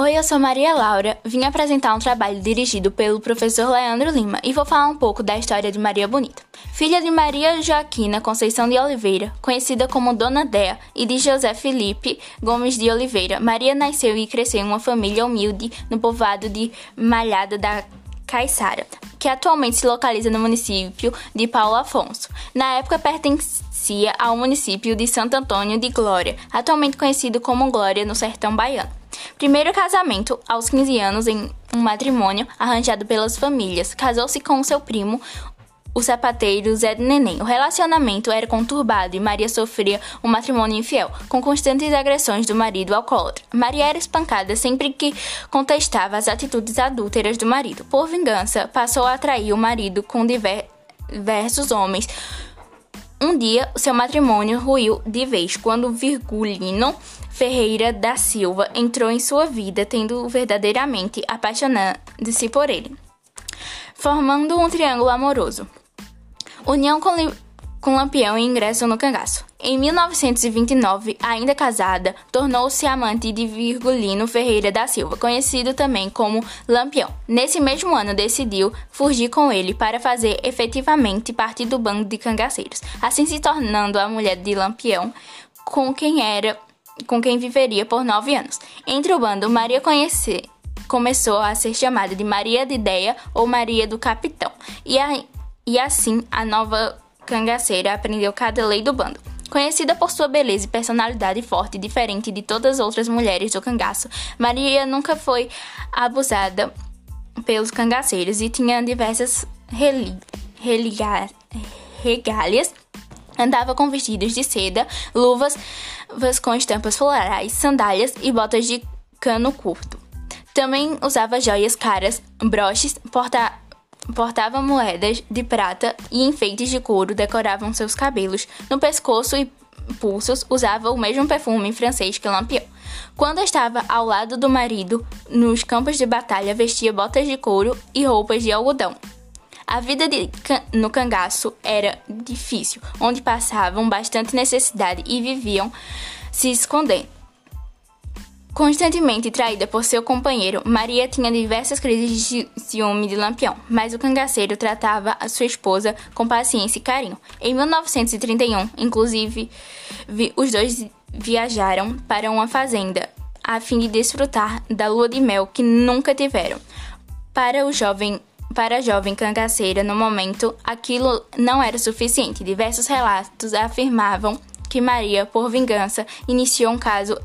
Oi, eu sou Maria Laura. Vim apresentar um trabalho dirigido pelo professor Leandro Lima e vou falar um pouco da história de Maria Bonita. Filha de Maria Joaquina Conceição de Oliveira, conhecida como Dona Dea, e de José Felipe Gomes de Oliveira, Maria nasceu e cresceu em uma família humilde no povoado de Malhada da Caiçara, que atualmente se localiza no município de Paulo Afonso. Na época pertencia ao município de Santo Antônio de Glória, atualmente conhecido como Glória no sertão baiano. Primeiro casamento, aos 15 anos, em um matrimônio arranjado pelas famílias. Casou-se com seu primo, o sapateiro Zé Neném. O relacionamento era conturbado e Maria sofria um matrimônio infiel, com constantes agressões do marido alcoólatra. Maria era espancada sempre que contestava as atitudes adúlteras do marido. Por vingança, passou a atrair o marido com diversos homens. Um dia, seu matrimônio ruiu de vez quando Virgulino Ferreira da Silva entrou em sua vida, tendo verdadeiramente apaixonado-se por ele, formando um triângulo amoroso. União com, com Lampião e ingresso no cangaço. Em 1929, ainda casada, tornou-se amante de Virgulino Ferreira da Silva, conhecido também como Lampião. Nesse mesmo ano, decidiu fugir com ele para fazer efetivamente parte do bando de cangaceiros, assim se tornando a mulher de Lampião, com quem era com quem viveria por nove anos. Entre o bando, Maria começou a ser chamada de Maria de Ideia ou Maria do Capitão, e, a, e assim a nova cangaceira aprendeu cada lei do bando. Conhecida por sua beleza e personalidade forte diferente de todas as outras mulheres do cangaço, Maria nunca foi abusada pelos cangaceiros e tinha diversas regálias Andava com vestidos de seda, luvas com estampas florais, sandálias e botas de cano curto. Também usava joias caras, broches, porta portava moedas de prata e enfeites de couro decoravam seus cabelos. No pescoço e pulsos usava o mesmo perfume francês que Lampião. Quando estava ao lado do marido nos campos de batalha, vestia botas de couro e roupas de algodão. A vida de, no cangaço era difícil, onde passavam bastante necessidade e viviam se escondendo. Constantemente traída por seu companheiro, Maria tinha diversas crises de ciúme de Lampião, mas o cangaceiro tratava a sua esposa com paciência e carinho. Em 1931, inclusive, os dois viajaram para uma fazenda a fim de desfrutar da lua de mel que nunca tiveram. Para o jovem para a jovem cangaceira, no momento, aquilo não era suficiente. Diversos relatos afirmavam que Maria, por vingança, iniciou um caso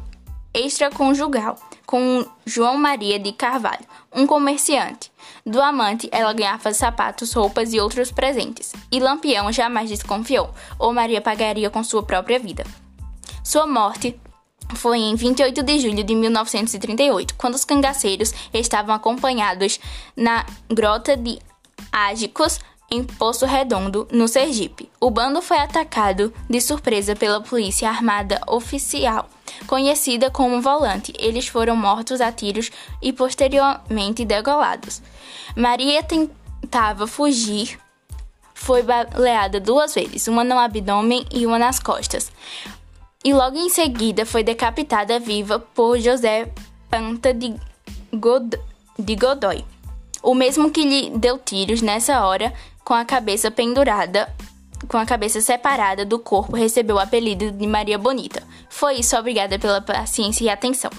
extraconjugal com João Maria de Carvalho, um comerciante. Do amante, ela ganhava sapatos, roupas e outros presentes. E Lampião jamais desconfiou, ou Maria pagaria com sua própria vida. Sua morte foi em 28 de julho de 1938, quando os cangaceiros estavam acompanhados na Grota de Ágicos, em Poço Redondo, no Sergipe. O bando foi atacado de surpresa pela polícia armada oficial, conhecida como Volante. Eles foram mortos a tiros e posteriormente degolados. Maria tentava fugir foi baleada duas vezes, uma no abdômen e uma nas costas e logo em seguida foi decapitada viva por José Panta de, God de Godoy, o mesmo que lhe deu tiros nessa hora com a cabeça pendurada, com a cabeça separada do corpo, recebeu o apelido de Maria Bonita. Foi isso, obrigada pela paciência e atenção.